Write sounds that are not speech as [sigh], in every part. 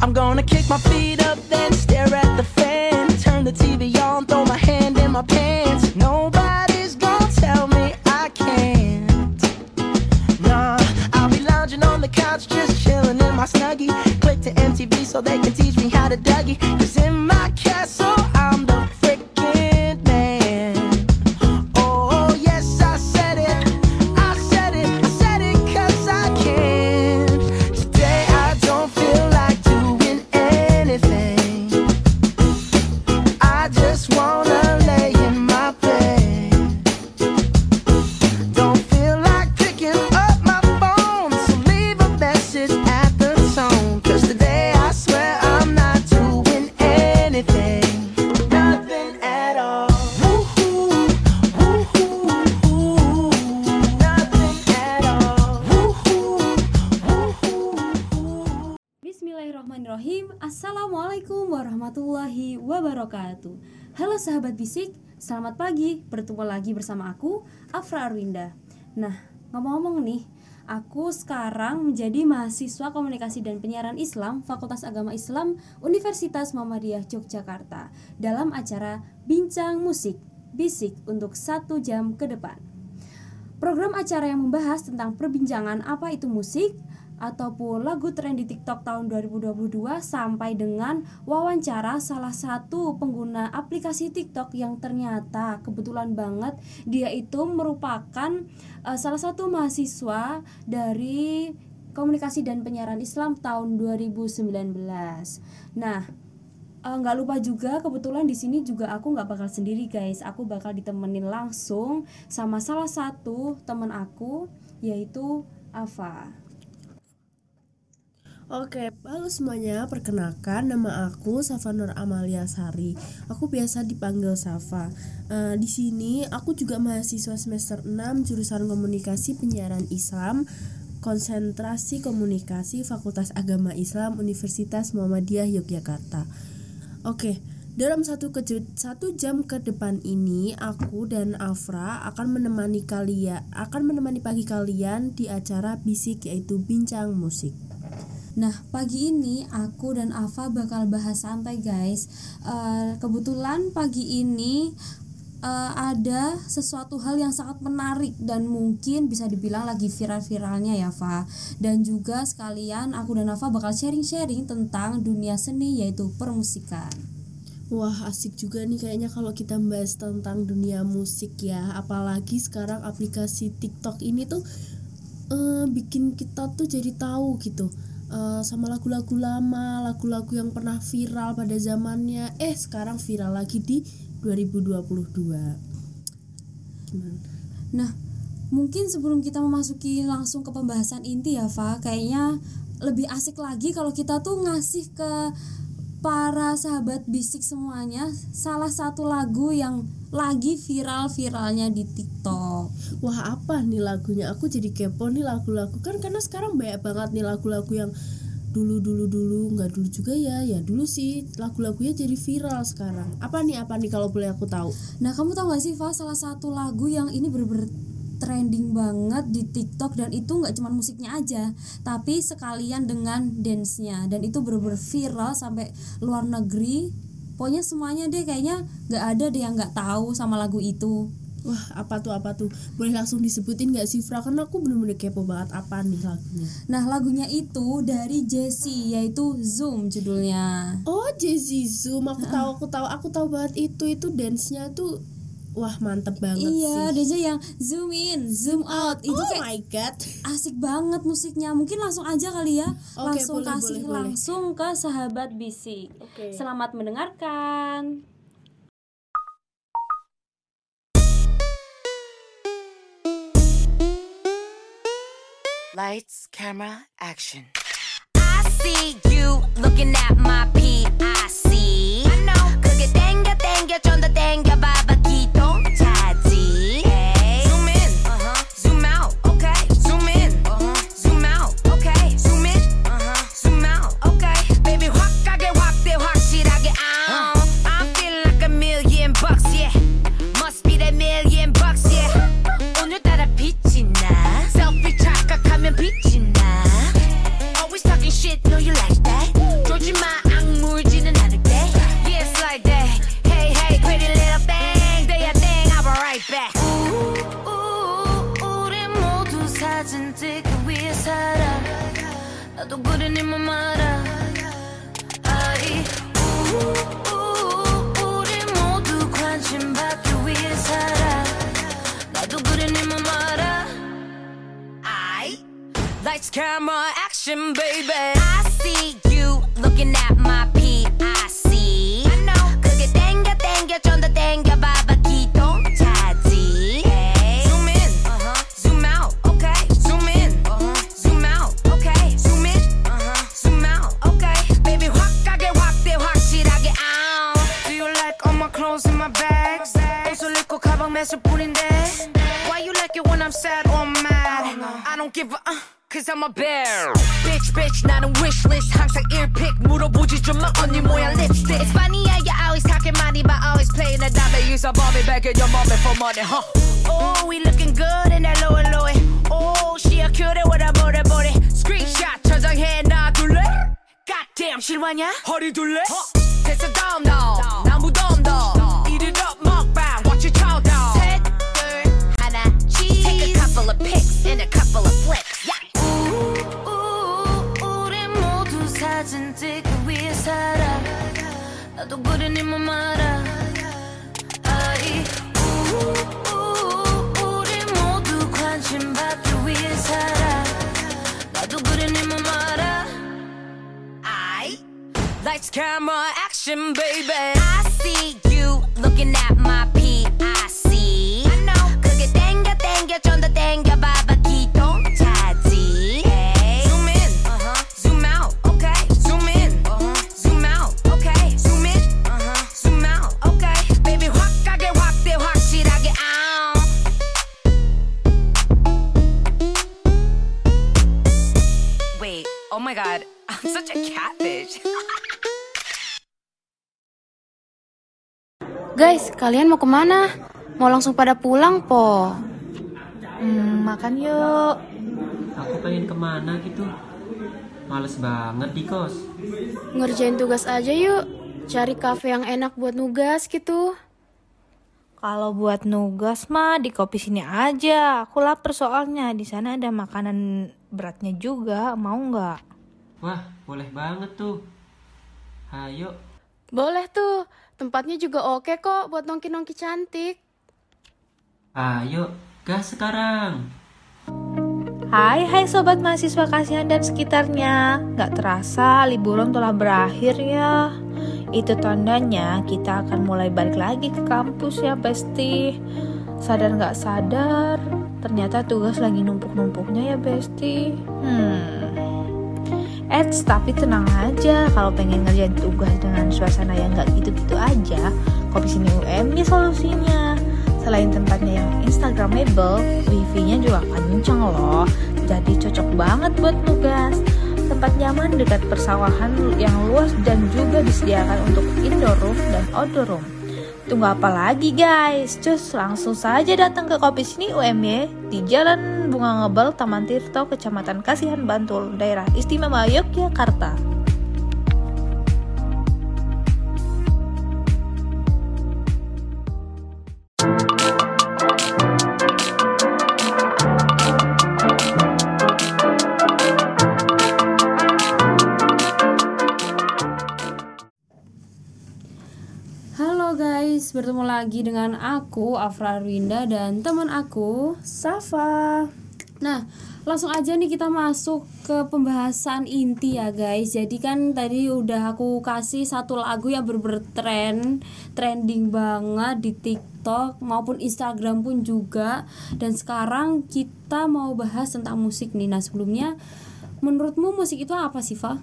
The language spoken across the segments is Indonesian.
I'm gonna kick my feet up, Bertemu lagi bersama aku Afra Arwinda. Nah ngomong-ngomong nih Aku sekarang menjadi mahasiswa komunikasi dan penyiaran Islam Fakultas Agama Islam Universitas Muhammadiyah Yogyakarta Dalam acara Bincang Musik Bisik untuk satu jam ke depan. Program acara yang membahas tentang perbincangan apa itu musik ataupun lagu tren di TikTok tahun 2022 sampai dengan wawancara salah satu pengguna aplikasi TikTok yang ternyata kebetulan banget dia itu merupakan eh, salah satu mahasiswa dari komunikasi dan penyiaran Islam tahun 2019. Nah, Eh, nggak lupa juga kebetulan di sini juga aku nggak bakal sendiri guys aku bakal ditemenin langsung sama salah satu teman aku yaitu Ava Oke, halo semuanya. Perkenalkan, nama aku Safa Nur Amalia Sari. Aku biasa dipanggil Safa. Eh, di sini aku juga mahasiswa semester 6 jurusan Komunikasi Penyiaran Islam, Konsentrasi Komunikasi Fakultas Agama Islam Universitas Muhammadiyah Yogyakarta. Oke, dalam satu keju- satu jam ke depan ini aku dan Afra akan menemani kalian akan menemani pagi kalian di acara bisik yaitu bincang musik. Nah, pagi ini aku dan Ava bakal bahas santai, guys. Eh, kebetulan pagi ini eh, ada sesuatu hal yang sangat menarik dan mungkin bisa dibilang lagi viral-viralnya ya, Va. Dan juga sekalian aku dan Ava bakal sharing-sharing tentang dunia seni yaitu permusikan. Wah asik juga nih kayaknya kalau kita bahas tentang dunia musik ya Apalagi sekarang aplikasi TikTok ini tuh eh, bikin kita tuh jadi tahu gitu eh, Sama lagu-lagu lama, lagu-lagu yang pernah viral pada zamannya Eh sekarang viral lagi di 2022 Gimana? Nah, mungkin sebelum kita memasuki langsung ke pembahasan inti ya, Va, kayaknya lebih asik lagi kalau kita tuh ngasih ke para sahabat bisik semuanya salah satu lagu yang lagi viral-viralnya di TikTok. Wah apa nih lagunya? Aku jadi kepo nih lagu-lagu kan karena sekarang banyak banget nih lagu-lagu yang dulu dulu dulu nggak dulu juga ya ya dulu sih lagu-lagunya jadi viral sekarang apa nih apa nih kalau boleh aku tahu Nah, kamu tau gak sih, Va, salah satu lagu yang ini bener-bener trending banget di TikTok dan itu nggak cuma musiknya aja, tapi sekalian dengan dance-nya dan itu bener-bener viral sampai luar negeri. Pokoknya semuanya deh kayaknya nggak ada deh yang nggak tahu sama lagu itu. wah apa tuh apa tuh? Boleh langsung disebutin nggak sih Fra? Karena aku bener-bener kepo banget apa nih lagunya. Nah, lagunya itu dari Jessie yaitu Zoom judulnya. oh Jazzy Zoom. Aku tahu aku tahu. Aku tahu banget itu itu dance-nya tuh wah mantep banget Iya, sih dia yang zoom in, zoom out. Itu oh kayak my god asik banget musiknya. Mungkin langsung aja kali ya. Oke, langsung boleh, kasih boleh, boleh. langsung ke sahabat bisik. Oke. Selamat mendengarkan. Lights, camera, action. I see you looking at my PIC. 모두 사진 찍기 위해 살아 나도 그래 니만 말아 아이 우, 우, 우리 모두 관심 받기 위해 살아 나도 그래 니만 말아 I Lights, camera, action, baby. I see I'm a bear. Bitch, bitch, 나는 wishlist. 항상 earpick 물어보지 좀마 언니 모양 lipstick. It's funny how you always talking money, but always playing the dumb. You so bomb back in your mommy for money, huh? Oh, we looking good in that low and low. Oh, she a cutie with a booty booty. Screenshot 저장해 놔둘래? Goddamn, 실화냐? 허리 둘래? 됐어, 다음 너. 나 무덤 더. Eat it up, 먹방. Watch your chow down. 셋, 둘, 하나, cheese. Take a couple of pics and a couple of flicks. 진 찍기 위해 살아. 나도 그래 니만 말아. 아이, 우, 우, 우리 모두 관심 받기 위해 살아. 나도 그래 니만 말아. I Lights, camera, action, baby. I see you looking at my PIC. kalian mau ke mana? Mau langsung pada pulang, po? Hmm, makan yuk. Aku pengen ke mana gitu Males banget di kos Ngerjain tugas aja yuk. Cari kafe yang enak buat nugas gitu. Kalau buat nugas mah di kopi sini aja. Aku lapar soalnya. Di sana ada makanan beratnya juga. Mau nggak? Wah boleh banget tuh Ayo Boleh tuh. Tempatnya juga oke kok buat nongki-nongki cantik. Ayo gas sekarang Hai, hai sobat mahasiswa kasihan dan sekitarnya. Nggak terasa liburan telah berakhir ya. Itu tandanya kita akan mulai balik lagi ke kampus ya, Besti. Sadar nggak sadar, ternyata tugas lagi numpuk-numpuknya ya, Besti. Hmm. Eits, tapi tenang aja kalau pengen ngerjain tugas dengan suasana yang nggak gitu-gitu aja, kopi sini UM ini solusinya. Selain tempatnya yang instagramable, wifi-nya juga kenceng loh. Jadi cocok banget buat nugas. Tempat nyaman dekat persawahan yang luas dan juga disediakan untuk indoor room dan outdoor room. Tunggu apa lagi guys? Cus langsung saja datang ke Kopi Sini UMY di Jalan Bunga Ngebel, Taman Tirto, Kecamatan Kasihan Bantul, Daerah Istimewa Yogyakarta. Bertemu lagi dengan aku Afra Arwinda dan teman aku. Safa. Nah, langsung aja nih kita masuk ke pembahasan inti ya guys. Jadi kan tadi udah aku kasih satu lagu yang berbertren, trending banget di TikTok maupun Instagram pun juga. Dan sekarang kita mau bahas tentang musik nih. Nah, sebelumnya menurutmu musik itu apa sih, Fa?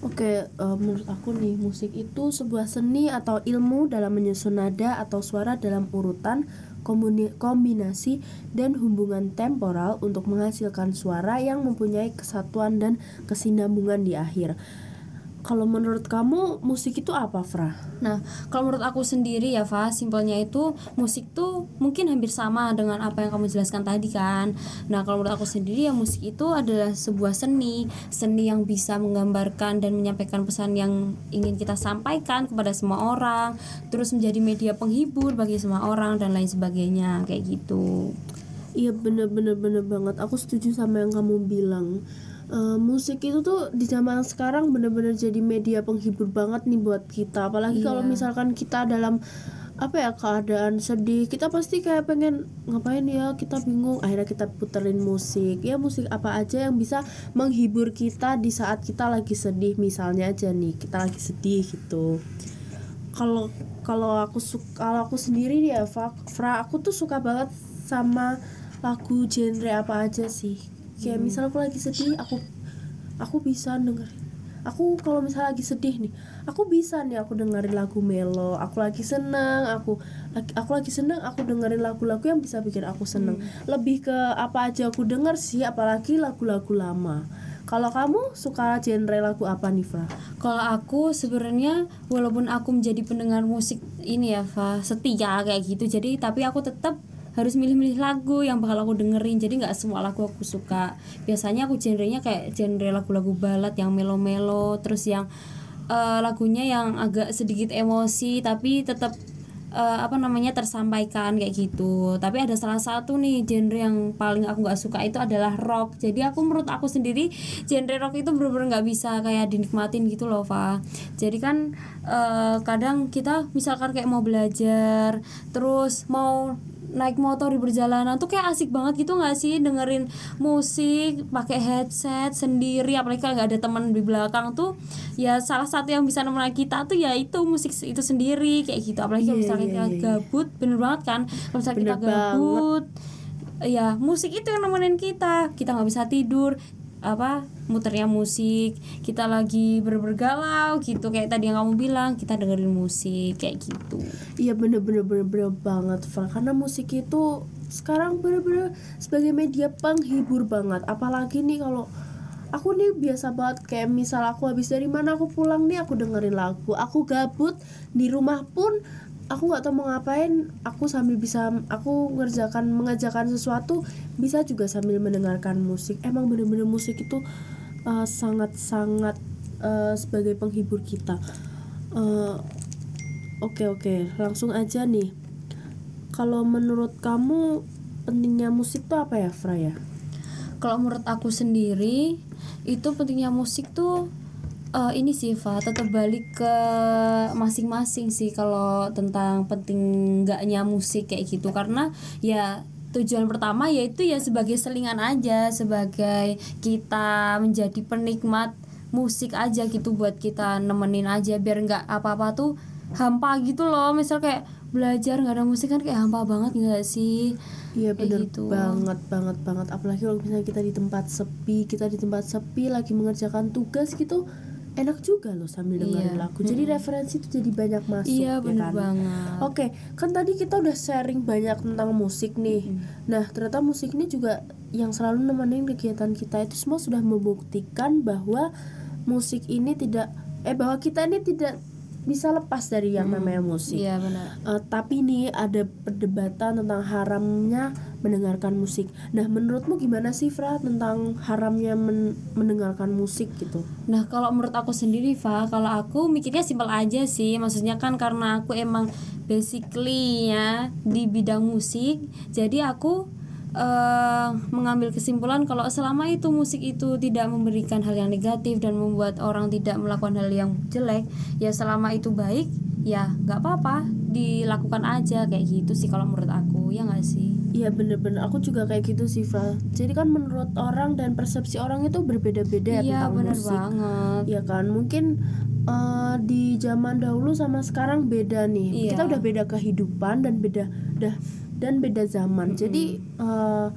Oke, eh, menurut aku nih musik itu sebuah seni atau ilmu dalam menyusun nada atau suara dalam urutan, kombinasi dan hubungan temporal untuk menghasilkan suara yang mempunyai kesatuan dan kesinambungan di akhir. Kalau menurut kamu musik itu apa, Fra? Nah, kalau menurut aku sendiri ya, Fa, simpelnya itu musik tuh mungkin hampir sama dengan apa yang kamu jelaskan tadi kan. Nah, kalau menurut aku sendiri ya musik itu adalah sebuah seni, seni yang bisa menggambarkan dan menyampaikan pesan yang ingin kita sampaikan kepada semua orang, terus menjadi media penghibur bagi semua orang dan lain sebagainya, kayak gitu. Iya bener-bener bener banget. Aku setuju sama yang kamu bilang. Eh, musik itu tuh di zaman sekarang bener-bener jadi media penghibur banget nih buat kita. Apalagi kalau Iya. misalkan kita dalam apa ya keadaan sedih, kita pasti kayak pengen ngapain ya? Kita bingung. Akhirnya kita puterin musik. Ya musik apa aja yang bisa menghibur kita di saat kita lagi sedih. Misalnya aja nih kita lagi sedih gitu. Kalau kalau aku suka kalau aku sendiri ya, Fra, aku tuh suka banget sama lagu genre apa aja sih kayak misal aku lagi sedih aku aku bisa dengerin aku kalau misalnya lagi sedih nih aku bisa nih aku dengerin lagu melo aku lagi seneng aku lagi- aku lagi seneng aku dengerin lagu-lagu yang bisa bikin aku seneng lebih ke apa aja aku denger sih apalagi lagu-lagu lama kalau kamu suka genre lagu apa nih Fra? Kalau aku sebenarnya walaupun aku menjadi pendengar musik ini ya, Fa, setia kayak gitu. Jadi tapi aku tetap harus milih-milih lagu yang bakal aku dengerin. Jadi nggak semua lagu aku suka. Biasanya aku genrenya kayak genre lagu-lagu balad yang melo-melo, terus yang eh, lagunya yang agak sedikit emosi tapi tetap eh, apa namanya tersampaikan kayak gitu tapi ada salah satu nih genre yang paling aku nggak suka itu adalah rock jadi aku menurut aku sendiri genre rock itu bener-bener nggak bisa kayak dinikmatin gitu loh Fa jadi kan eh, kadang kita misalkan kayak mau belajar terus mau naik motor di perjalanan tuh kayak asik banget gitu nggak sih dengerin musik pakai headset sendiri apalagi kalau nggak ada teman di belakang tuh ya salah satu yang bisa nemenin kita tuh ya itu musik itu sendiri kayak gitu apalagi kalau Iya, misalnya iya, kita iya. gabut bener banget kan kalau misalnya kita Bener banget. gabut ya musik itu yang nemenin kita kita nggak bisa tidur apa muternya musik kita lagi berbergalau gitu kayak tadi yang kamu bilang kita dengerin musik kayak gitu. Iya bener-bener bener-bener banget Fra Karena musik itu sekarang bener-bener sebagai media penghibur banget. Apalagi nih kalau aku nih biasa banget kayak misal aku habis dari mana aku pulang nih aku dengerin lagu. Aku gabut di rumah pun aku nggak tahu mau ngapain aku sambil bisa aku ngerjakan mengerjakan sesuatu bisa juga sambil mendengarkan musik emang bener-bener musik itu eh, sangat-sangat eh, sebagai penghibur kita Eh, Oke oke, langsung aja nih. Kalau menurut kamu pentingnya musik tuh apa ya, Freya? kalau menurut aku sendiri itu pentingnya musik tuh eh, ini sih Fa tetap balik ke masing-masing sih kalau tentang penting enggaknya musik kayak gitu karena ya tujuan pertama yaitu ya sebagai selingan aja sebagai kita menjadi penikmat musik aja gitu buat kita nemenin aja biar nggak apa-apa tuh hampa gitu loh misal kayak belajar nggak ada musik kan kayak hampa banget nggak sih Iya bener gitu. banget banget banget. Apalagi kalau misalnya kita di tempat sepi, kita di tempat sepi lagi mengerjakan tugas gitu, enak juga loh sambil dengerin Iya. lagu. Jadi referensi itu jadi banyak masuk. ya iya bener kan? banget Oke, kan tadi kita udah sharing banyak tentang musik nih. Nah, ternyata musik ini juga yang selalu nemenin kegiatan kita itu semua sudah membuktikan bahwa musik ini tidak eh bahwa kita ini tidak bisa lepas dari yang namanya musik. iya benar Eh, tapi nih ada perdebatan tentang haramnya mendengarkan musik. Nah, menurutmu gimana sih, Fra, tentang haramnya men- mendengarkan musik gitu? Nah kalau menurut aku sendiri Fa, kalau aku mikirnya simpel aja sih Maksudnya kan karena aku emang basically ya di bidang musik Jadi aku eh mengambil kesimpulan kalau selama itu musik itu tidak memberikan hal yang negatif dan membuat orang tidak melakukan hal yang jelek ya selama itu baik ya nggak apa-apa dilakukan aja kayak gitu sih kalau menurut aku ya nggak sih? Iya bener-bener. Aku juga kayak gitu sih Fra Jadi kan menurut orang dan persepsi orang itu berbeda-beda ya iya tentang bener musik. banget. Iya kan? Mungkin eh, di zaman dahulu sama sekarang beda nih. Iya. Kita udah beda kehidupan dan beda dah dan beda zaman Jadi eh,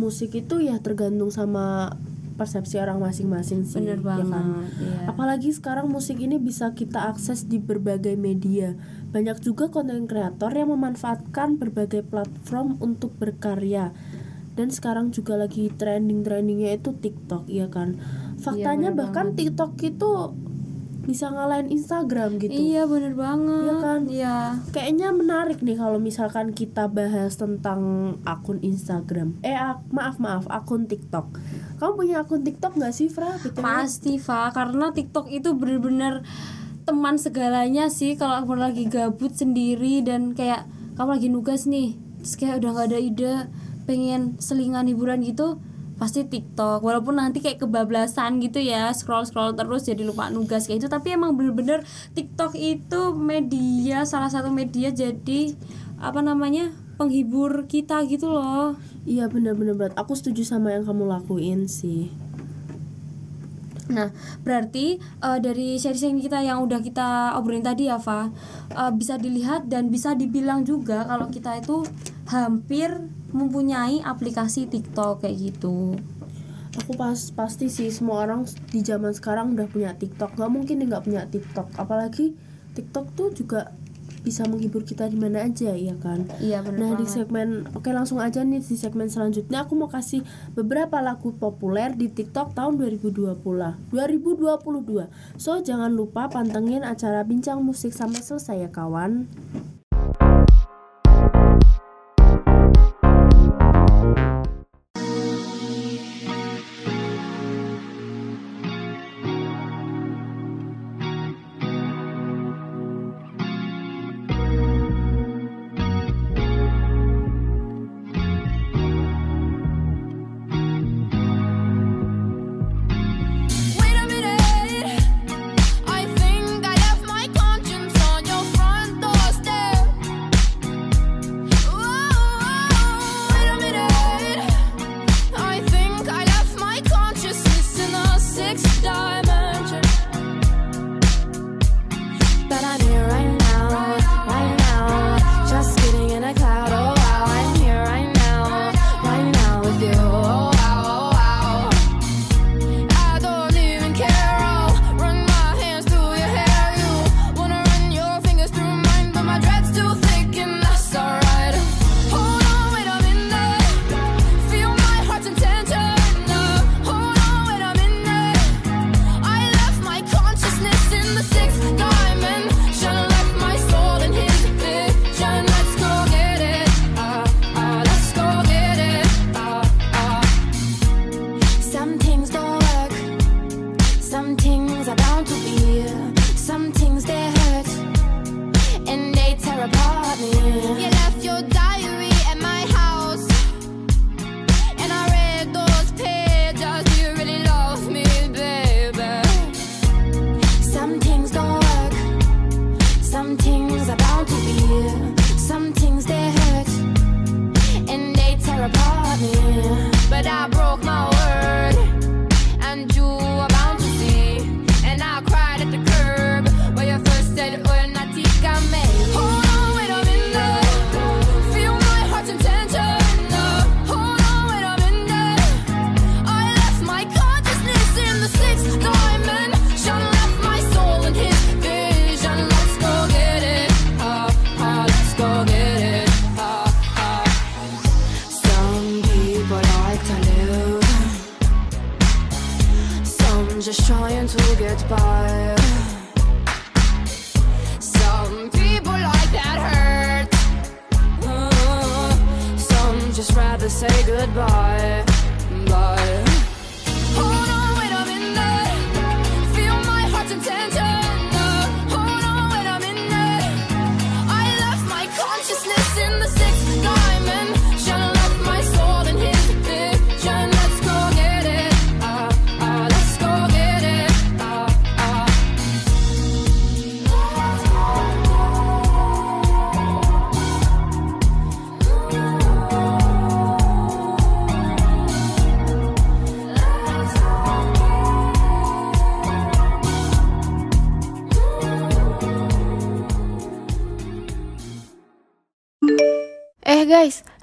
musik itu ya tergantung sama persepsi orang masing-masing sih bener ya kan? banget iya. Apalagi sekarang musik ini bisa kita akses di berbagai media. Banyak juga konten kreator yang memanfaatkan berbagai platform untuk berkarya. Dan sekarang juga lagi trending-trendingnya itu TikTok, ya kan? Faktanya bener bahkan TikTok itu bisa ngalahin Instagram gitu Iya bener banget. Iya kan? Iya. kayaknya menarik nih kalau misalkan kita bahas tentang akun Instagram eh ak- maaf maaf akun TikTok kamu punya akun TikTok nggak sih Fra BTW? Pasti Fa, karena TikTok itu bener-bener teman segalanya sih kalau kamu lagi gabut sendiri dan kayak kamu lagi nugas nih, terus kayak udah nggak ada ide, pengen selingan hiburan gitu, pasti TikTok. Walaupun nanti kayak kebablasan gitu ya, scroll scroll terus jadi lupa nugas kayak itu, tapi emang bener-bener TikTok itu media salah satu media jadi apa namanya penghibur kita gitu loh. iya bener-bener berat aku setuju sama yang kamu lakuin sih Nah, berarti eh, dari sharing kita yang udah kita obrolin tadi ya, Fa, eh, bisa dilihat dan bisa dibilang juga kalau kita itu hampir mempunyai aplikasi TikTok kayak gitu. aku pas pasti sih semua orang di zaman sekarang udah punya TikTok nggak mungkin nggak punya TikTok apalagi TikTok tuh juga bisa menghibur kita di mana aja ya kan Iya benar Nah di segmen oke langsung aja nih di segmen selanjutnya aku mau kasih beberapa lagu populer di TikTok tahun 2020 2022. So jangan lupa pantengin acara bincang musik sampai selesai ya kawan.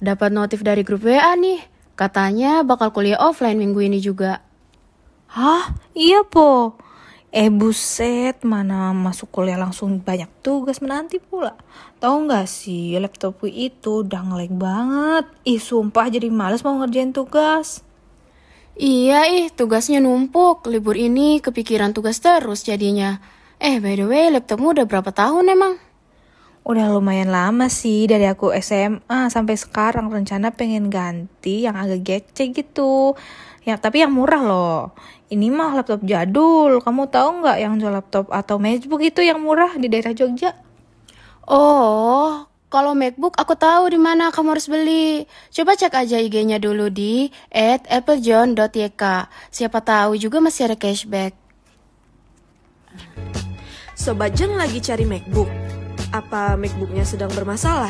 Dapat notif dari grup WA nih. Katanya bakal kuliah offline minggu ini juga. Hah? Iya po. Eh buset, mana masuk kuliah langsung banyak tugas menanti pula. Tahu nggak sih, laptopku itu udah ngelag banget. Ih sumpah jadi males mau ngerjain tugas. Iya ih, tugasnya numpuk. Libur ini kepikiran tugas terus jadinya. Eh, by the way, laptopmu udah berapa tahun emang? Udah lumayan lama sih dari aku SMA sampai sekarang rencana pengen ganti yang agak gece gitu. Ya, tapi yang murah loh. Ini mah laptop jadul. Kamu tahu nggak yang jual laptop atau MacBook itu yang murah di daerah Jogja? Oh, kalau MacBook aku tahu di mana kamu harus beli. Coba cek aja IG-nya dulu di @applejohn.yk. Siapa tahu juga masih ada cashback. Sobat Jen lagi cari MacBook. Apa MacBooknya sedang bermasalah?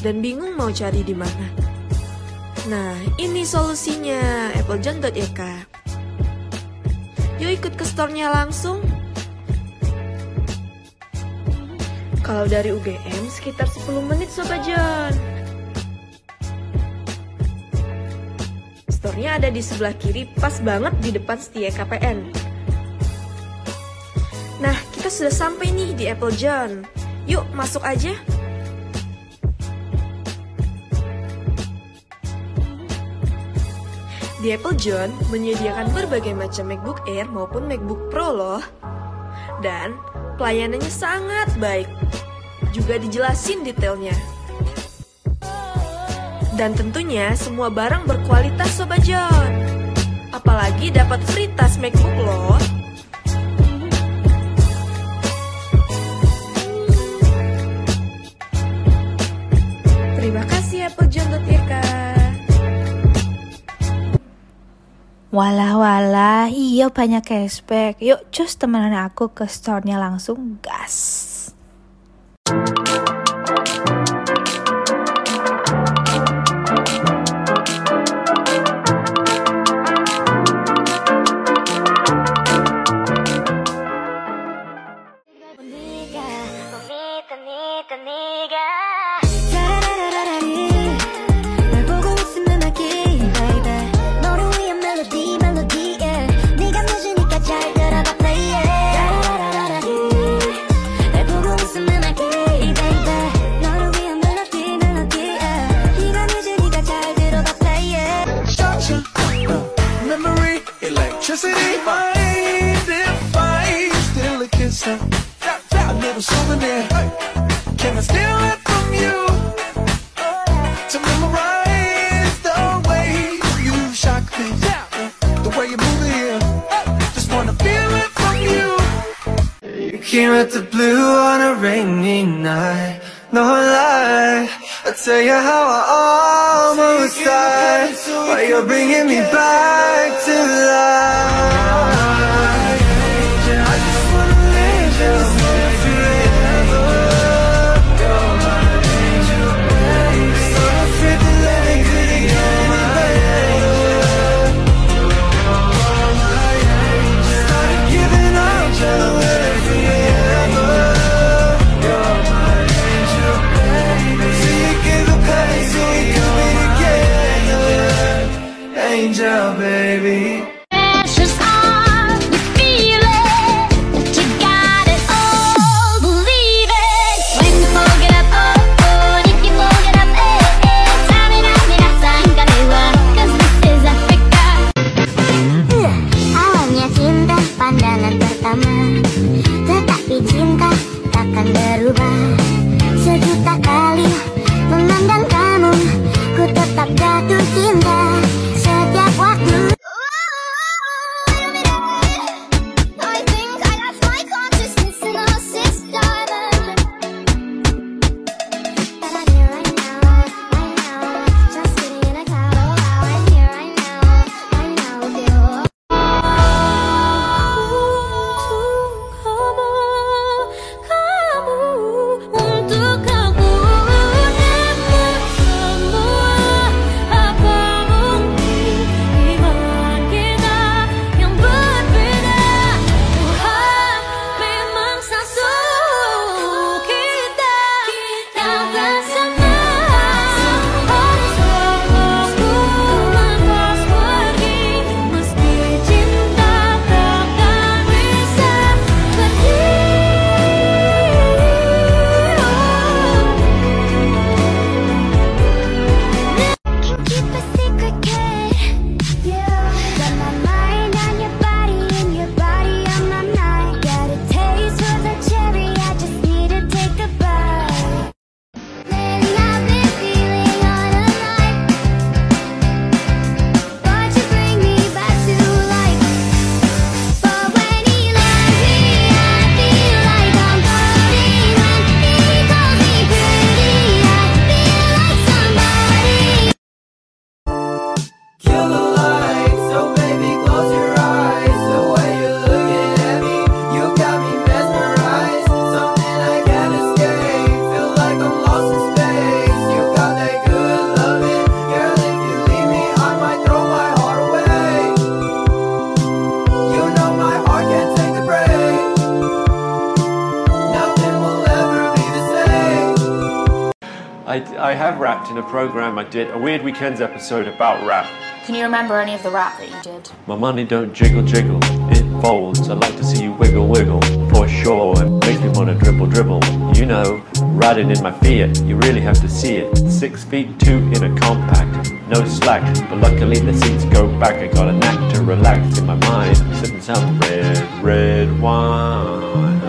Dan bingung mau cari di mana? Nah, ini solusinya, applejohn.yk. Yuk ikut ke store-nya langsung. Kalau dari UGM sekitar 10 menit Sobat John. Store-nya ada di sebelah kiri, pas banget di depan Setia KPN. Nah, kita sudah sampai nih di Apple John. Yuk, masuk aja. Di Apple John menyediakan berbagai macam MacBook Air maupun MacBook Pro loh. Dan pelayanannya sangat baik. Juga dijelasin detailnya. Dan tentunya semua barang berkualitas Sobat John. Apalagi dapat free tas MacBook loh. Walah walah, iya banyak cashback. Yuk cus temenan aku ke store-nya langsung gas. A souvenir. Can I steal it from you? To memorize the way you shock me, the way you move it here. Just wanna feel it from you. You came out the blue on a rainy night. No lie, I tell you how I almost died. Why you're bringing me back to life. program, I did a Weird Weekends episode about rap. Can you remember any of the rap that you did? My money don't jiggle jiggle, it folds. I'd like to see you wiggle wiggle, for sure. It makes me wanna dribble dribble. You know, riding in my Fiat, you really have to see it. Six feet two in a compact, no slack. But luckily the seats go back. I got a knack to relax in my mind, sipping some red, red wine.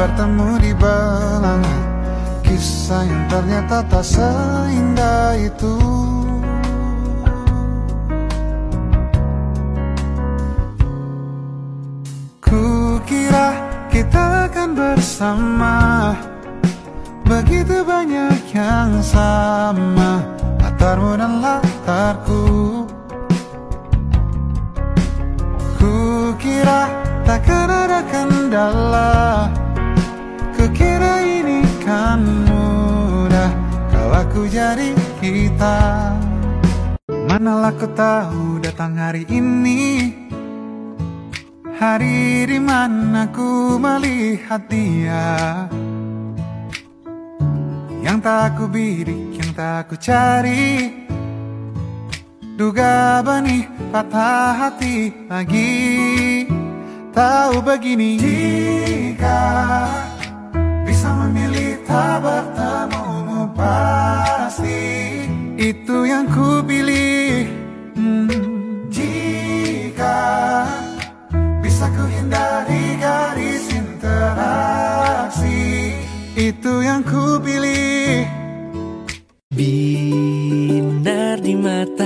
bertemu di belanga Kisah yang ternyata tak seindah itu. Kukira kita akan bersama. Begitu banyak yang sama Latarmu dan latarku. Kukira takkan ada kendala akan mudah kalau ku jadi kita. Manalah ku tahu datang hari ini. Hari di mana ku melihat dia. Yang tak ku bidik, yang tak ku cari. Duga benih patah hati lagi. Tahu begini Jika kita bertemu pasti Itu yang ku pilih hmm. Jika bisa ku hindari garis interaksi Itu yang ku pilih Binar di mata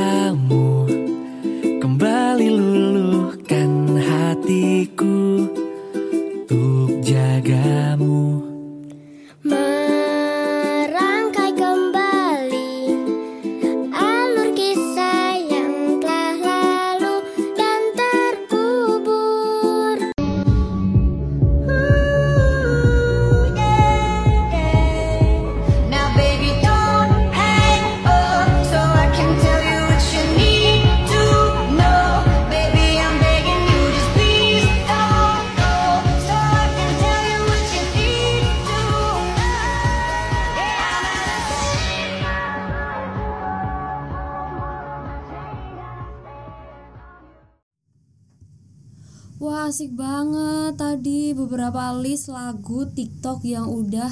asik banget tadi beberapa list lagu TikTok yang udah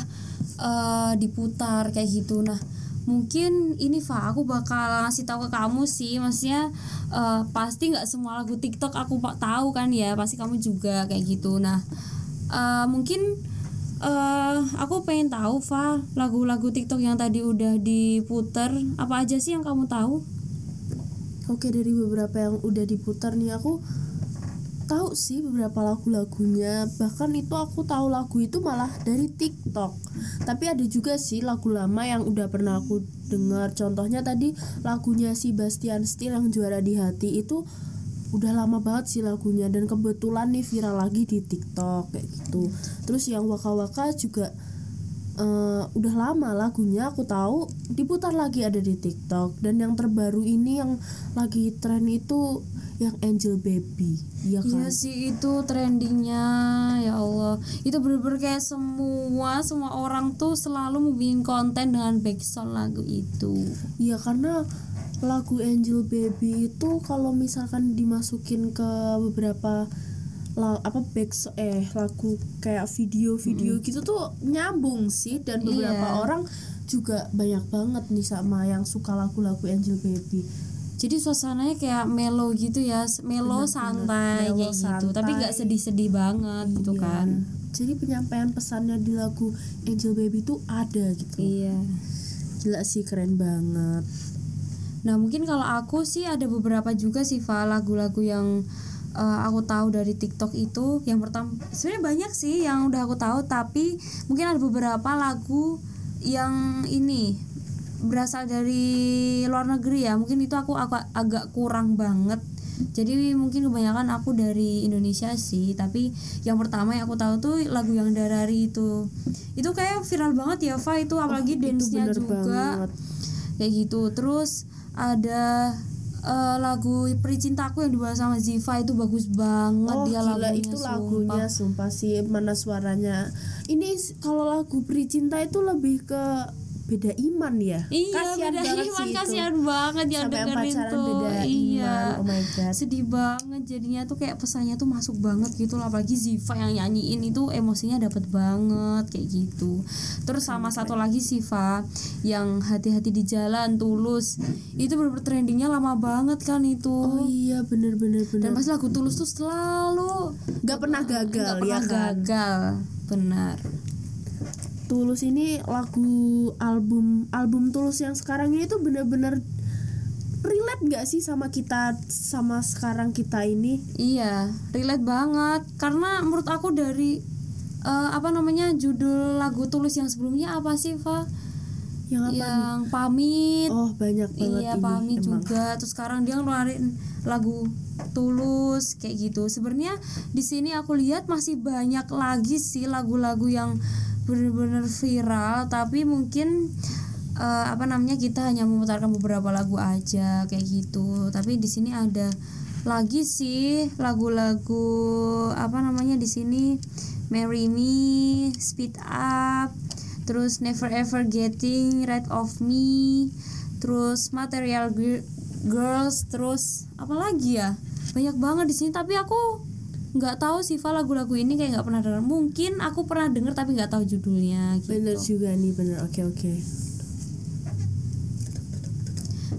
eh, diputar kayak gitu. Nah mungkin ini Fa aku bakal ngasih tahu ke kamu sih, maksudnya eh, pasti nggak semua lagu TikTok aku pak tahu kan ya, pasti kamu juga kayak gitu. Nah eh, mungkin eh aku pengen tahu Fa lagu-lagu TikTok yang tadi udah diputer apa aja sih yang kamu tahu? Oke dari beberapa yang udah diputar nih aku tahu sih beberapa lagu-lagunya. Bahkan itu aku tahu lagu itu malah dari TikTok. Tapi ada juga sih lagu lama yang udah pernah aku dengar. Contohnya tadi lagunya si Bastian Steel yang juara di hati itu udah lama banget sih lagunya. Dan kebetulan nih viral lagi di TikTok kayak gitu. Terus yang Waka Waka juga eh, udah lama lagunya aku tahu diputar lagi ada di TikTok. Dan yang terbaru ini yang lagi tren itu yang Angel Baby iya kan? Iya sih itu trendingnya ya Allah. Itu bener-bener kayak semua semua orang tuh selalu mau bikin konten dengan backsound lagu itu. Iya karena lagu Angel Baby itu kalau misalkan dimasukin ke beberapa la, apa back eh lagu kayak video-video gitu tuh nyambung sih dan beberapa Iya. orang juga banyak banget nih sama yang suka lagu-lagu Angel Baby. jadi suasananya kayak melo gitu ya melo santai melo kayak gitu tapi santai. nggak sedih-sedih banget gitu Iya. kan Jadi penyampaian pesannya di lagu Angel Baby itu ada gitu. Iya. Gila sih keren banget. Nah mungkin kalau aku sih ada beberapa juga sih Fa lagu-lagu yang eh, aku tahu dari TikTok itu yang pertama sebenarnya banyak sih yang udah aku tahu tapi mungkin ada beberapa lagu yang ini berasal dari luar negeri ya. Mungkin itu aku agak agak kurang banget. Jadi mungkin kebanyakan aku dari Indonesia sih tapi yang pertama yang aku tahu tuh lagu yang Darari itu. Itu kayak viral banget ya Fa. Itu apalagi Oh, dance-nya juga. banget. kayak gitu. Terus ada eh, lagu Peri Cintaku yang dibawa sama Ziva itu bagus banget Oh dia gila lagunya itu lagunya sumpah sih mana suaranya. Ini kalau lagu Pri Cinta itu lebih ke beda iman ya. Iya, Kasian beda banget iman, sih itu. kasihan banget yang Sampai dengerin pacaran tuh. beda Iya. iman Oh my god. Sedih banget jadinya tuh kayak pesannya tuh masuk banget gitu loh. Apalagi Ziva yang nyanyiin itu emosinya dapet banget kayak gitu. Terus sama satu lagi Siva yang hati-hati di jalan tulus. Itu bener trendingnya lama banget kan itu. Oh iya bener bener bener. Dan pas lagu tulus tuh selalu Gak pernah gagal nggak ya pernah kan? gagal benar Tulus ini lagu album album Tulus yang sekarang ini tuh bener-bener relate gak sih sama kita sama sekarang kita ini Iya, relate banget. Karena menurut aku dari eh, apa namanya judul lagu tulus yang sebelumnya apa sih, Fa? yang apa yang pamit. Oh banyak banget iya, ini pamit emang. juga. Terus sekarang dia ngeluarin lagu tulus kayak gitu. Sebenarnya di sini aku lihat masih banyak lagi sih lagu-lagu yang bener-bener viral, tapi mungkin eh, apa namanya kita hanya memutarkan beberapa lagu aja kayak gitu. Tapi di sini ada lagi sih lagu-lagu apa namanya di sini Marry Me, Speed Up, terus Never Ever Getting Rid of Me, terus Material Gir- Girls, terus apa lagi ya? Banyak banget di sini tapi aku nggak tahu sih Fa lagu-lagu ini kayak nggak pernah dengar. Mungkin aku pernah denger tapi nggak tahu judulnya gitu. Bener juga nih bener oke oke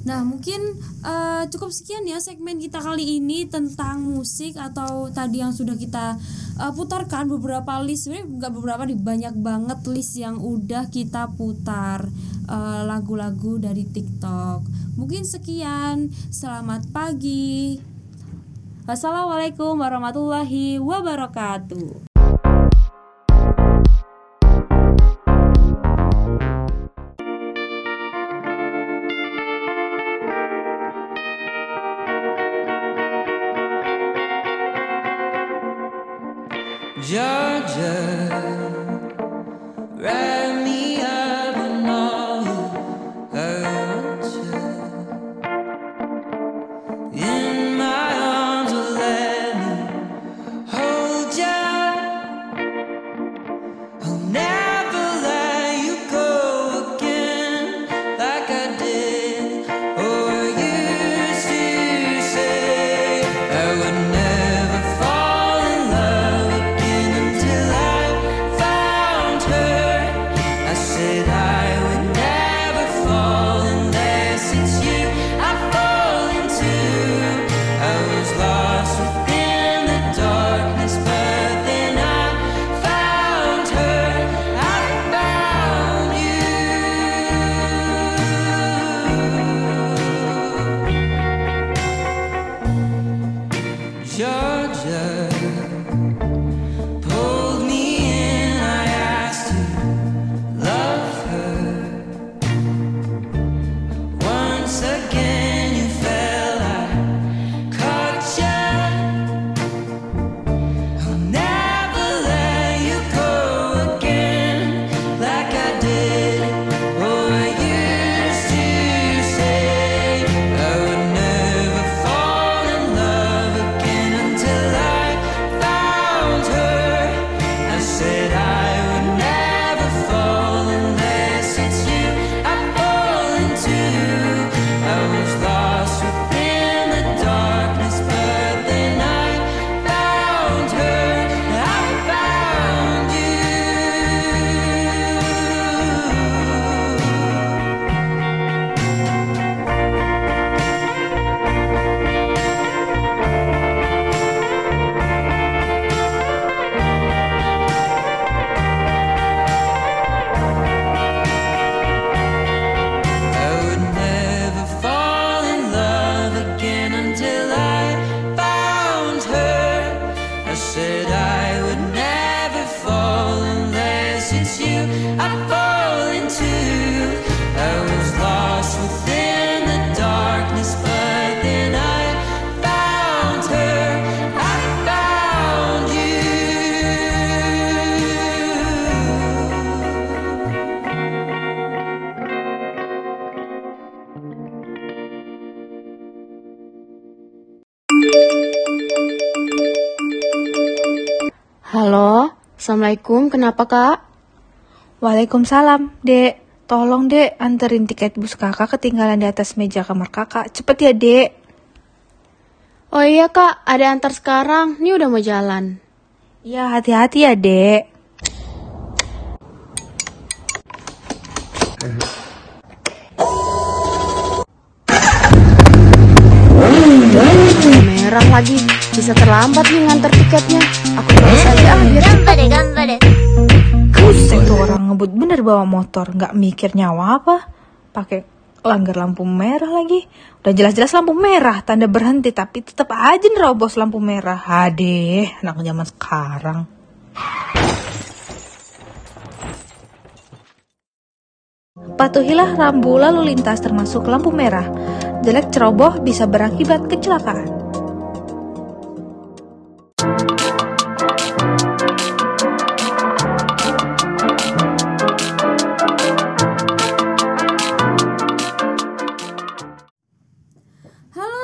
Nah, mungkin eh, cukup sekian ya segmen kita kali ini tentang musik atau tadi yang sudah kita eh, putarkan beberapa list, sebenarnya nggak beberapa nih banyak banget list yang udah kita putar eh, lagu-lagu dari TikTok. Mungkin sekian. Selamat pagi. Wassalamualaikum warahmatullahi wabarakatuh. Georgia, Assalamualaikum, kenapa kak? Waalaikumsalam, Dek. Tolong, Dek, anterin tiket bus kakak ketinggalan di atas meja kamar kakak. Cepet ya, Dek. Oh iya kak, ada antar sekarang, ini udah mau jalan. Ya, hati-hati ya, Dek. Merah lagi, bisa terlambat nih nganter tiketnya. Aku terus aja ah, biar cepet. Buset tuh orang ngebut bener bawa motor, nggak mikir nyawa apa. Pakai langgar lampu merah lagi. Udah jelas-jelas lampu merah, tanda berhenti, tapi tetap aja nerobos lampu merah. Hadeh, anak zaman sekarang. Patuhilah rambu lalu lintas termasuk lampu merah. Jelek ceroboh bisa berakibat kecelakaan. Halo,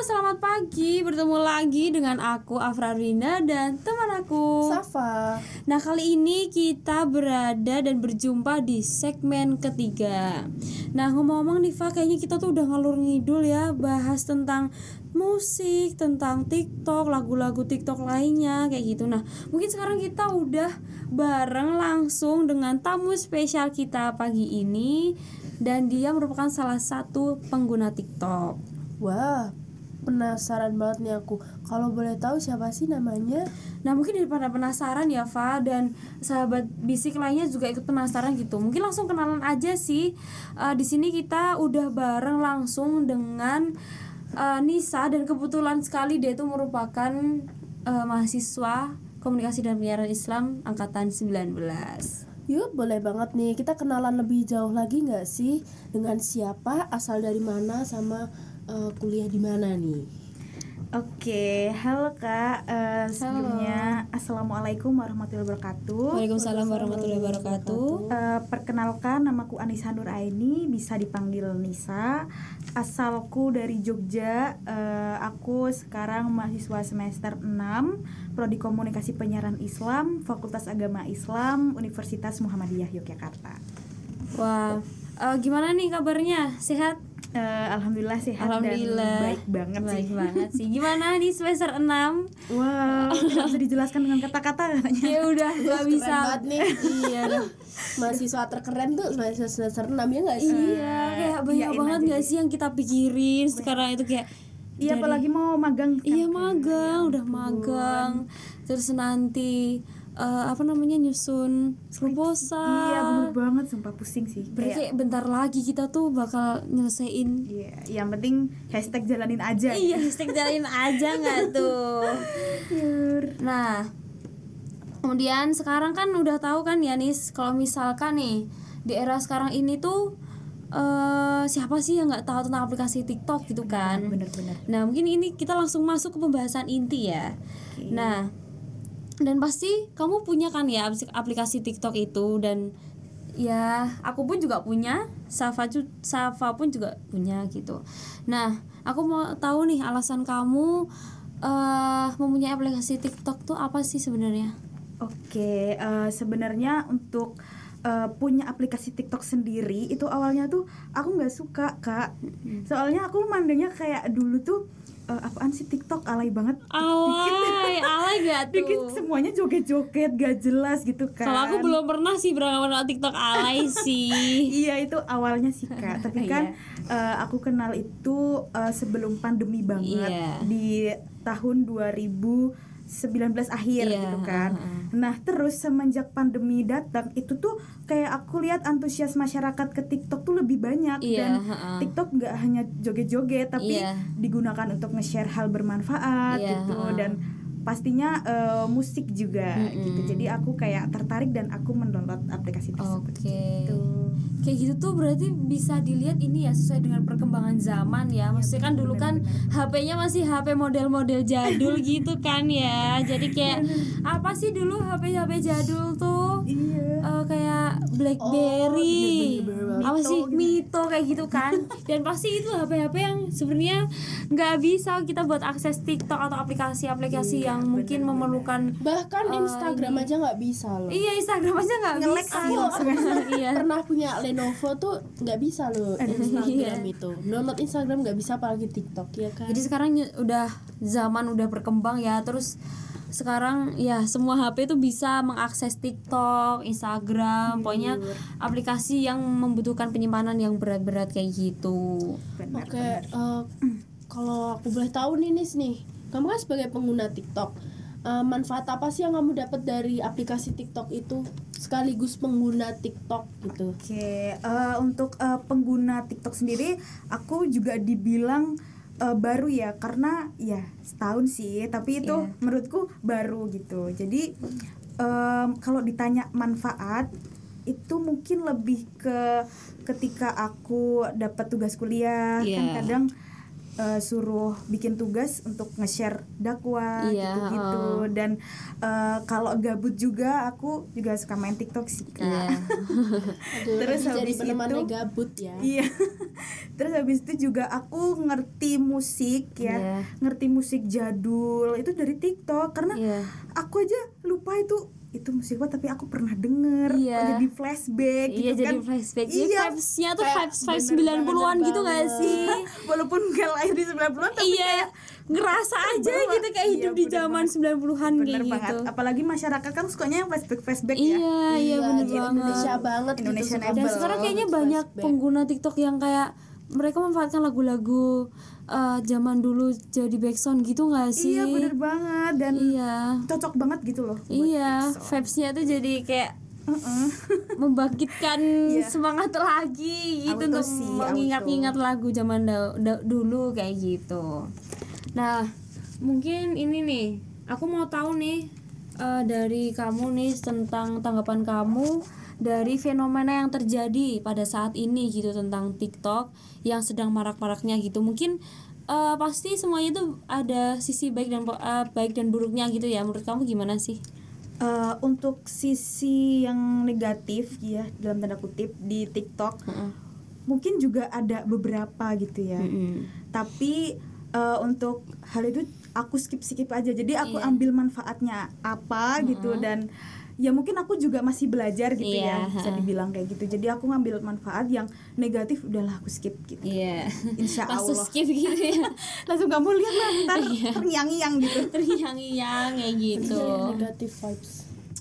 selamat pagi. Bertemu lagi dengan aku Afra Rinda dan teman aku Safa. Nah, kali ini kita berada dan berjumpa di segmen ketiga. Nah, ngomong-ngomong nih, Fa, kayaknya kita tuh udah ngalur ngidul ya bahas tentang musik, tentang TikTok, lagu-lagu TikTok lainnya kayak gitu. Nah, mungkin sekarang kita udah bareng langsung dengan tamu spesial kita pagi ini dan dia merupakan salah satu pengguna TikTok. Wah, penasaran banget nih aku. Kalau boleh tahu siapa sih namanya? Nah mungkin daripada penasaran ya Fa dan sahabat bisik lainnya juga ikut penasaran gitu. Mungkin langsung kenalan aja sih. Eh, di sini kita udah bareng langsung dengan eh, Nisa dan kebetulan sekali dia itu merupakan eh, mahasiswa komunikasi dan penyiaran Islam angkatan 19. Yuk, boleh banget nih. Kita kenalan lebih jauh lagi nggak sih? Dengan siapa, asal dari mana, sama eh, kuliah di mana nih? Oke, halo Kak. Eh, sebelumnya Assalamualaikum warahmatullahi wabarakatuh. Waalaikumsalam warahmatullahi wabarakatuh. Eh, perkenalkan namaku Anissa Nur Aini, bisa dipanggil Nisa. Asalku dari Jogja. Eh, aku sekarang mahasiswa semester 6, prodi Komunikasi Penyiaran Islam, Fakultas Agama Islam, Universitas Muhammadiyah Yogyakarta. Wah, eh, gimana nih kabarnya? Sehat? Eh, Alhamdulillah sehat Alhamdulillah. dan baik banget Baik sih. banget sih. Gimana di semester 6? Wow, [laughs] bisa dijelaskan dengan kata-kata katanya. Ya udah, Keren bisa. banget nih. iya. Mahasiswa terkeren tuh semester semester 6 ya nggak sih? Iya, kayak banyak iyain banget aja gak sih yang kita pikirin sekarang itu kayak Iya, dari- apalagi mau magang. kan. Iya magang, udah magang. Terus nanti eh, apa namanya nyusun proposal Iya bener banget sumpah pusing sih berarti Kayak- bentar lagi kita tuh bakal nyelesain Iya, yang penting hashtag jalanin aja. Iya, hashtag jalanin aja nggak [laughs] tuh? Nah, kemudian sekarang kan udah tahu kan ya Nis, kalau misalkan nih di era sekarang ini tuh eh siapa sih yang nggak tahu tentang aplikasi TikTok gitu kan? Bener-bener. Nah, mungkin ini kita langsung masuk ke pembahasan inti ya. Nah, dan pasti kamu punya kan ya aplik- aplikasi TikTok itu dan ya aku pun juga punya, Safa Safa pun juga punya gitu. Nah, aku mau tahu nih alasan kamu eh mempunyai aplikasi TikTok tuh apa sih sebenarnya? Oke, eh, sebenarnya untuk eh, punya aplikasi TikTok sendiri itu awalnya tuh aku nggak suka kak. Soalnya aku mandangnya kayak dulu tuh eh, apaan sih TikTok alay banget. Alay, alay gak [laughs] tuh? Dikit semuanya joget-joget gak jelas gitu kan. Kalau aku belum pernah sih beranggapan TikTok alay [laughs] sih. iya itu awalnya sih kak [laughs] tapi kan eh, aku kenal itu eh, sebelum pandemi banget Iya. di tahun 2019 akhir Iya, gitu kan. nah terus semenjak pandemi datang itu tuh kayak aku lihat antusias masyarakat ke TikTok tuh lebih banyak. Iya, dan ha-ha. TikTok nggak hanya joget-joget tapi Iya. digunakan untuk nge-share hal bermanfaat Iya, gitu. dan pastinya eh, musik juga Mm-mm. gitu jadi aku kayak tertarik dan aku mendownload aplikasi tersebut Oke. gitu. Kayak gitu tuh berarti bisa dilihat ini ya sesuai dengan perkembangan zaman ya. Maksudnya kan dulu kan HP-nya masih HP model-model jadul [laughs] gitu kan ya. Jadi kayak apa sih dulu HP-HP jadul tuh? Eh, kayak BlackBerry. Apa sih Mito kayak gitu kan. [laughs] Dan pasti itu HP-HP yang sebenarnya nggak bisa kita buat akses TikTok atau aplikasi-aplikasi yang mungkin memerlukan bahkan eh, Instagram ini. aja nggak bisa loh Iya Instagram aja nggak bisa. sih Aku, [laughs] Iya. pernah punya Lenovo tuh nggak bisa loh Instagram Iya. itu download Instagram nggak bisa apalagi TikTok ya kan Jadi sekarang udah zaman udah berkembang ya, terus sekarang ya semua HP tuh bisa mengakses TikTok, Instagram, pokoknya aplikasi yang membutuhkan penyimpanan yang berat-berat kayak gitu. oke eh, [clears throat] kalau aku boleh tahu nih Nis nih. Kamu kan sebagai pengguna TikTok eh, manfaat apa sih yang kamu dapat dari aplikasi TikTok itu sekaligus pengguna TikTok gitu? Oke, eh, untuk eh, pengguna TikTok sendiri, aku juga dibilang eh, baru ya, karena ya setahun sih, tapi itu Iya. menurutku baru gitu. Jadi em, kalau ditanya manfaat, itu mungkin lebih ke ketika aku dapat tugas kuliah, kan Iya. kadang eh, suruh bikin tugas untuk nge-share dakwah Iya, gitu-gitu oh. dan eh, kalau gabut juga aku juga suka main TikTok sih kak. Iya. [laughs] Aduh, Terus jadi habis itu- gabut ya Iya. [laughs] Terus habis itu juga aku ngerti musik ya, Iya. ngerti musik jadul itu dari TikTok karena Iya. aku aja lupa itu itu musik apa tapi aku pernah denger Iya. kok jadi flashback Iya gitu jadi kan. flashback. Jadi Iya. vibes-nya tuh vibes vibes bener 90-an banget. gitu gak sih? [laughs] Walaupun gak lahir di 90-an tapi Iya. kayak Ngerasa aja terbawa. gitu kayak Iya, hidup di bener zaman. 90-an Bener kayak banget. gitu. Apalagi masyarakat kan sukanya yang flashback flashback Iya, ya. iya bener jadi banget. Indonesia banget gitu Indonesia suka Dan sekarang kayaknya banyak flashback. pengguna TikTok yang kayak mereka memanfaatkan lagu-lagu eh, zaman dulu jadi backsound gitu nggak sih? Iya bener banget dan Iya. cocok banget gitu loh. Iya, vibes-nya tuh jadi kayak [laughs] membangkitkan semangat lagi gitu Auto untuk sih, mengingat-ingat lagu zaman da- da- dulu kayak gitu. Nah, mungkin ini nih, aku mau tahu nih eh, dari kamu nih tentang tanggapan kamu dari fenomena yang terjadi pada saat ini gitu tentang TikTok yang sedang marak-maraknya gitu. Mungkin eh, pasti semuanya tuh ada sisi baik dan eh, baik dan buruknya gitu ya. Menurut kamu gimana sih? Eh, untuk sisi yang negatif ya dalam tanda kutip di TikTok mungkin juga ada beberapa gitu ya tapi eh, untuk hal itu aku skip skip aja jadi aku Iya. ambil manfaatnya apa gitu dan ya mungkin aku juga masih belajar gitu Iya, ya bisa ha. dibilang kayak gitu jadi aku ngambil manfaat yang negatif udahlah aku skip gitu Iya. insya [laughs] Langsung Allah skip gitu ya. [laughs] langsung kamu lihat lah ntar [laughs] Iya. terngiang-ngiang gitu Terngiang-ngiang kayak gitu. Iya, negatif vibes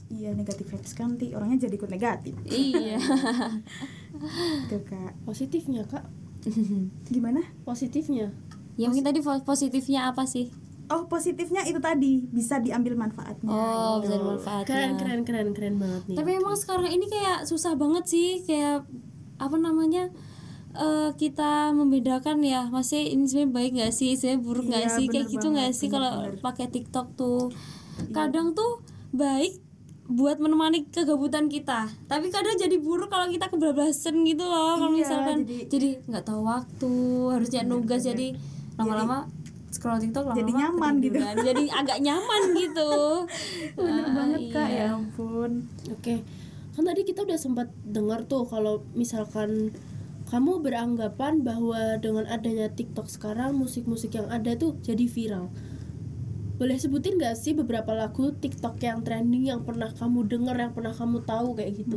iya negatif vibes kan nanti orangnya jadi ikut negatif Iya. Tuh kak positifnya kak gimana positifnya Ya mungkin tadi po- positifnya apa sih? Oh positifnya itu tadi. Bisa diambil manfaatnya Oh, gitu. bisa dimanfaatkan. keren keren keren keren banget nih. Tapi emang sekarang ini kayak susah banget sih kayak apa namanya eh, kita membedakan ya. Masih ini sebenarnya baik nggak sih? Sebenarnya buruk nggak Iya, sih? Kayak gitu nggak sih kalau pakai TikTok tuh? Kadang tuh baik buat menemani kegabutan kita. Tapi kadang jadi buruk kalau kita kebablasan gitu loh. Kalau Iya, misalkan jadi- nggak tahu waktu harus cek nugas jadi lama-lama scroll TikTok lama-lama jadi nyaman gitu. ketiduran. jadi agak nyaman gitu [laughs] bener Ah, banget kak iya. ya ampun Oke, kan tadi kita udah sempat dengar tuh kalau misalkan kamu beranggapan bahwa dengan adanya TikTok sekarang musik-musik yang ada tuh jadi viral. Boleh sebutin gak sih beberapa lagu TikTok yang trending yang pernah kamu denger, yang pernah kamu tahu kayak gitu?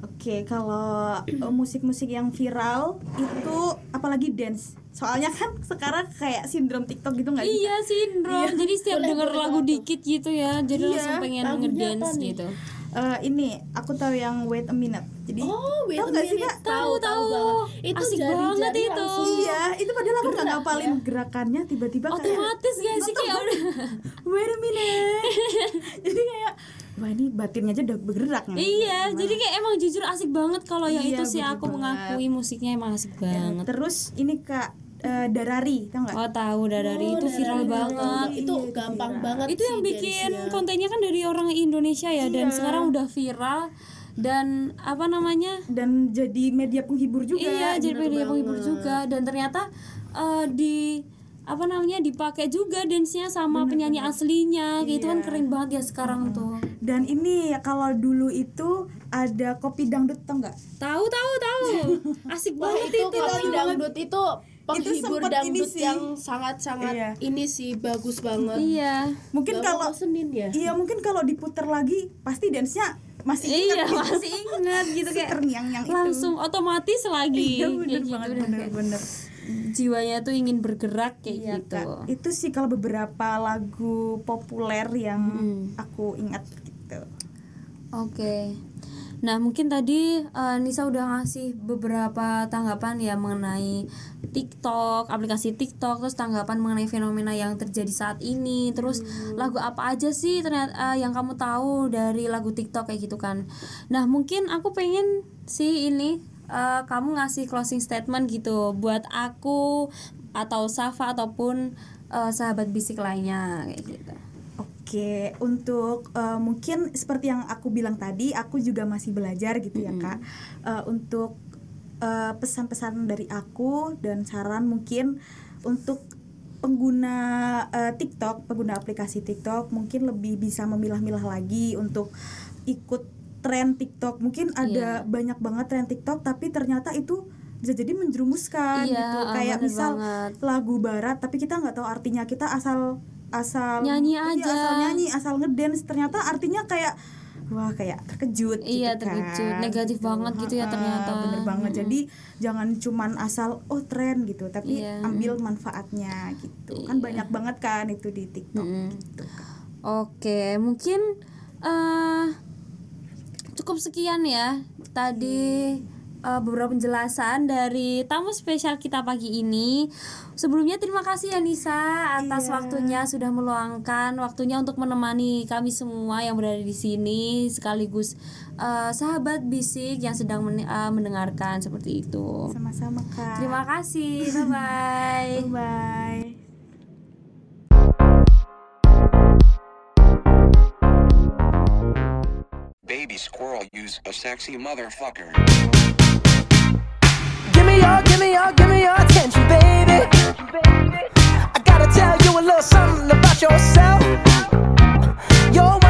Oke, kalau eh, [clears throat] musik-musik yang viral itu apalagi dance. Soalnya kan sekarang kayak sindrom TikTok gitu nggak sih? Iya sindrom. Iya. Jadi setiap denger lagu tahu. dikit gitu ya, jadi Iya, langsung pengen lagunya ngedance gitu. Eh, ini aku tahu yang wait a minute. Jadi Oh, Wait tahu a nggak sih Minute. kak? Tahu, tahu. Itu Asik banget itu. langsung Iya, itu padahal aku nggak ngapalin ya. gerakannya tiba-tiba kayak Otomatis gak sih kayak udah wait a minute. [laughs] Jadi kayak wah ini batinnya aja udah bergerak nih. Iya, jadi kayak emang jujur asik banget kalau yang Iya, itu sih aku banget. mengakui musiknya emang asik Ya, banget. terus ini kak eh, Darari, tau nggak? Oh tahu Darari Oh, itu viral Darari, banget. Itu gampang banget Itu yang sih bikin dance-nya. kontennya kan dari orang Indonesia ya dan Iya. sekarang udah viral dan apa namanya? Dan jadi media penghibur juga. Iya, jadi bener media penghibur banget. juga dan ternyata eh, di apa namanya dipakai juga dance-nya sama penyanyi aslinya gitu kan Iya. keren banget ya sekarang tuh Dan ini kalau dulu itu ada kopi dangdut tau nggak? tahu tahu tahu [laughs] asik Wah, banget itu itu kopi dangdut itu penghibur ini dangdut sih. yang sangat-sangat Iya. ini sih bagus banget. iya Mungkin Gak kalau bosenin ya. iya mungkin kalau diputar lagi pasti dance-nya masih iya ingat gitu. masih ingat gitu kayak Terngiang-ngiang itu. langsung otomatis lagi Iya bener kayak gitu banget bener bener. jiwanya tuh ingin bergerak kayak Iya, gitu Kak. Itu sih kalau beberapa lagu populer yang Mm-mm. aku ingat gitu. Oke. Nah, mungkin tadi eh, Nisa udah ngasih beberapa tanggapan ya mengenai TikTok, aplikasi TikTok, terus tanggapan mengenai fenomena yang terjadi saat ini, terus lagu apa aja sih ternyata eh, yang kamu tahu dari lagu TikTok kayak gitu kan. Nah, mungkin aku pengen sih ini eh, kamu ngasih closing statement gitu buat aku atau Safa ataupun eh, sahabat bisik lainnya kayak gitu. Oke, untuk eh, mungkin seperti yang aku bilang tadi, aku juga masih belajar gitu ya kak. Eh, untuk eh, pesan-pesan dari aku dan saran mungkin untuk pengguna eh, TikTok, pengguna aplikasi TikTok mungkin lebih bisa memilah-milah lagi untuk ikut tren TikTok. Mungkin ada Iya. banyak banget tren TikTok, tapi ternyata itu bisa jadi menjerumuskan Iya, gitu. ah, Kayak misal banget. lagu barat tapi kita nggak tahu artinya kita asal asal Nyanyi iya, aja. asal nyanyi asal ngedance ternyata artinya kayak wah kayak terkejut Iya, gitu terkejut. kan. Negatif banget gitu ya ternyata. bener banget Mm-mm. jadi jangan cuman asal oh tren gitu tapi Iya. ambil manfaatnya gitu kan Iya. banyak banget kan itu di TikTok Mm-mm. gitu Oke, mungkin eh cukup sekian ya tadi eh, beberapa penjelasan dari tamu spesial kita pagi ini. Sebelumnya terima kasih ya Nisa atas Iya. waktunya sudah meluangkan waktunya untuk menemani kami semua yang berada di sini sekaligus eh, sahabat bisik yang sedang men- eh, mendengarkan seperti itu. sama-sama kak Terima kasih. Bye bye. bye Baby squirrel use a sexy motherfucker. Your, give me your, give me your attention, baby. I gotta tell you a little something about yourself. You're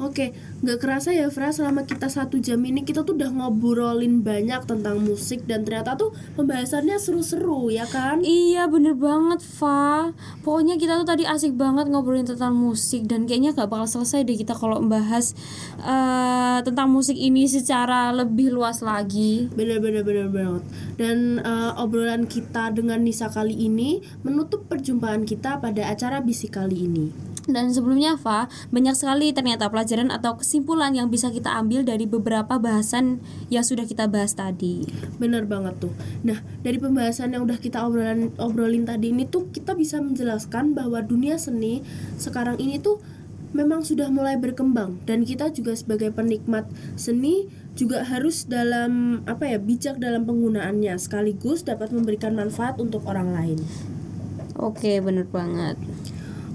Oke, nggak kerasa ya Fra, selama kita satu jam ini kita tuh udah ngobrolin banyak tentang musik dan ternyata tuh pembahasannya seru-seru ya kan? Iya bener banget Fa Pokoknya kita tuh tadi asik banget ngobrolin tentang musik Dan kayaknya gak bakal selesai deh kita kalau membahas eh, Tentang musik ini secara lebih luas lagi Bener-bener bener banget. Dan eh, obrolan kita dengan Nisa kali ini menutup perjumpaan kita pada acara bisik kali ini. Dan sebelumnya Fa, banyak sekali ternyata pelajaran atau kesimpulan yang bisa kita ambil dari beberapa bahasan yang sudah kita bahas tadi. Bener banget tuh. Nah, dari pembahasan yang udah kita obrolan obrolin tadi ini tuh kita bisa menjelaskan bahwa dunia seni sekarang ini tuh memang sudah mulai berkembang dan kita juga sebagai penikmat seni juga harus dalam apa ya bijak dalam penggunaannya sekaligus dapat memberikan manfaat untuk orang lain. Oke, bener banget.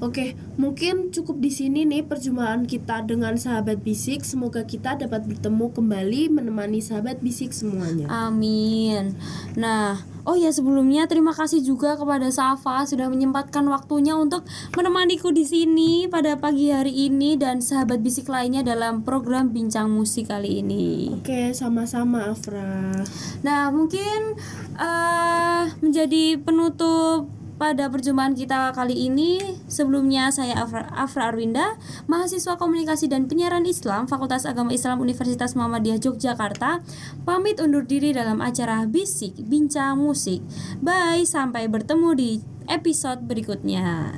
Oke, mungkin cukup di sini nih perjumpaan kita dengan sahabat bisik. Semoga kita dapat bertemu kembali menemani sahabat bisik semuanya. Amin. Nah, oh ya sebelumnya terima kasih juga kepada Safa sudah menyempatkan waktunya untuk menemaniku di sini pada pagi hari ini dan sahabat bisik lainnya dalam program Bincang Musik kali ini. Oke, sama-sama Afra. Nah, mungkin eh menjadi penutup pada perjumpaan kita kali ini sebelumnya saya Afra, Afra Arwinda mahasiswa komunikasi dan penyiaran Islam Fakultas Agama Islam Universitas Muhammadiyah Yogyakarta. Pamit undur diri dalam acara Bisik Bincang Musik. Bye sampai bertemu di episode berikutnya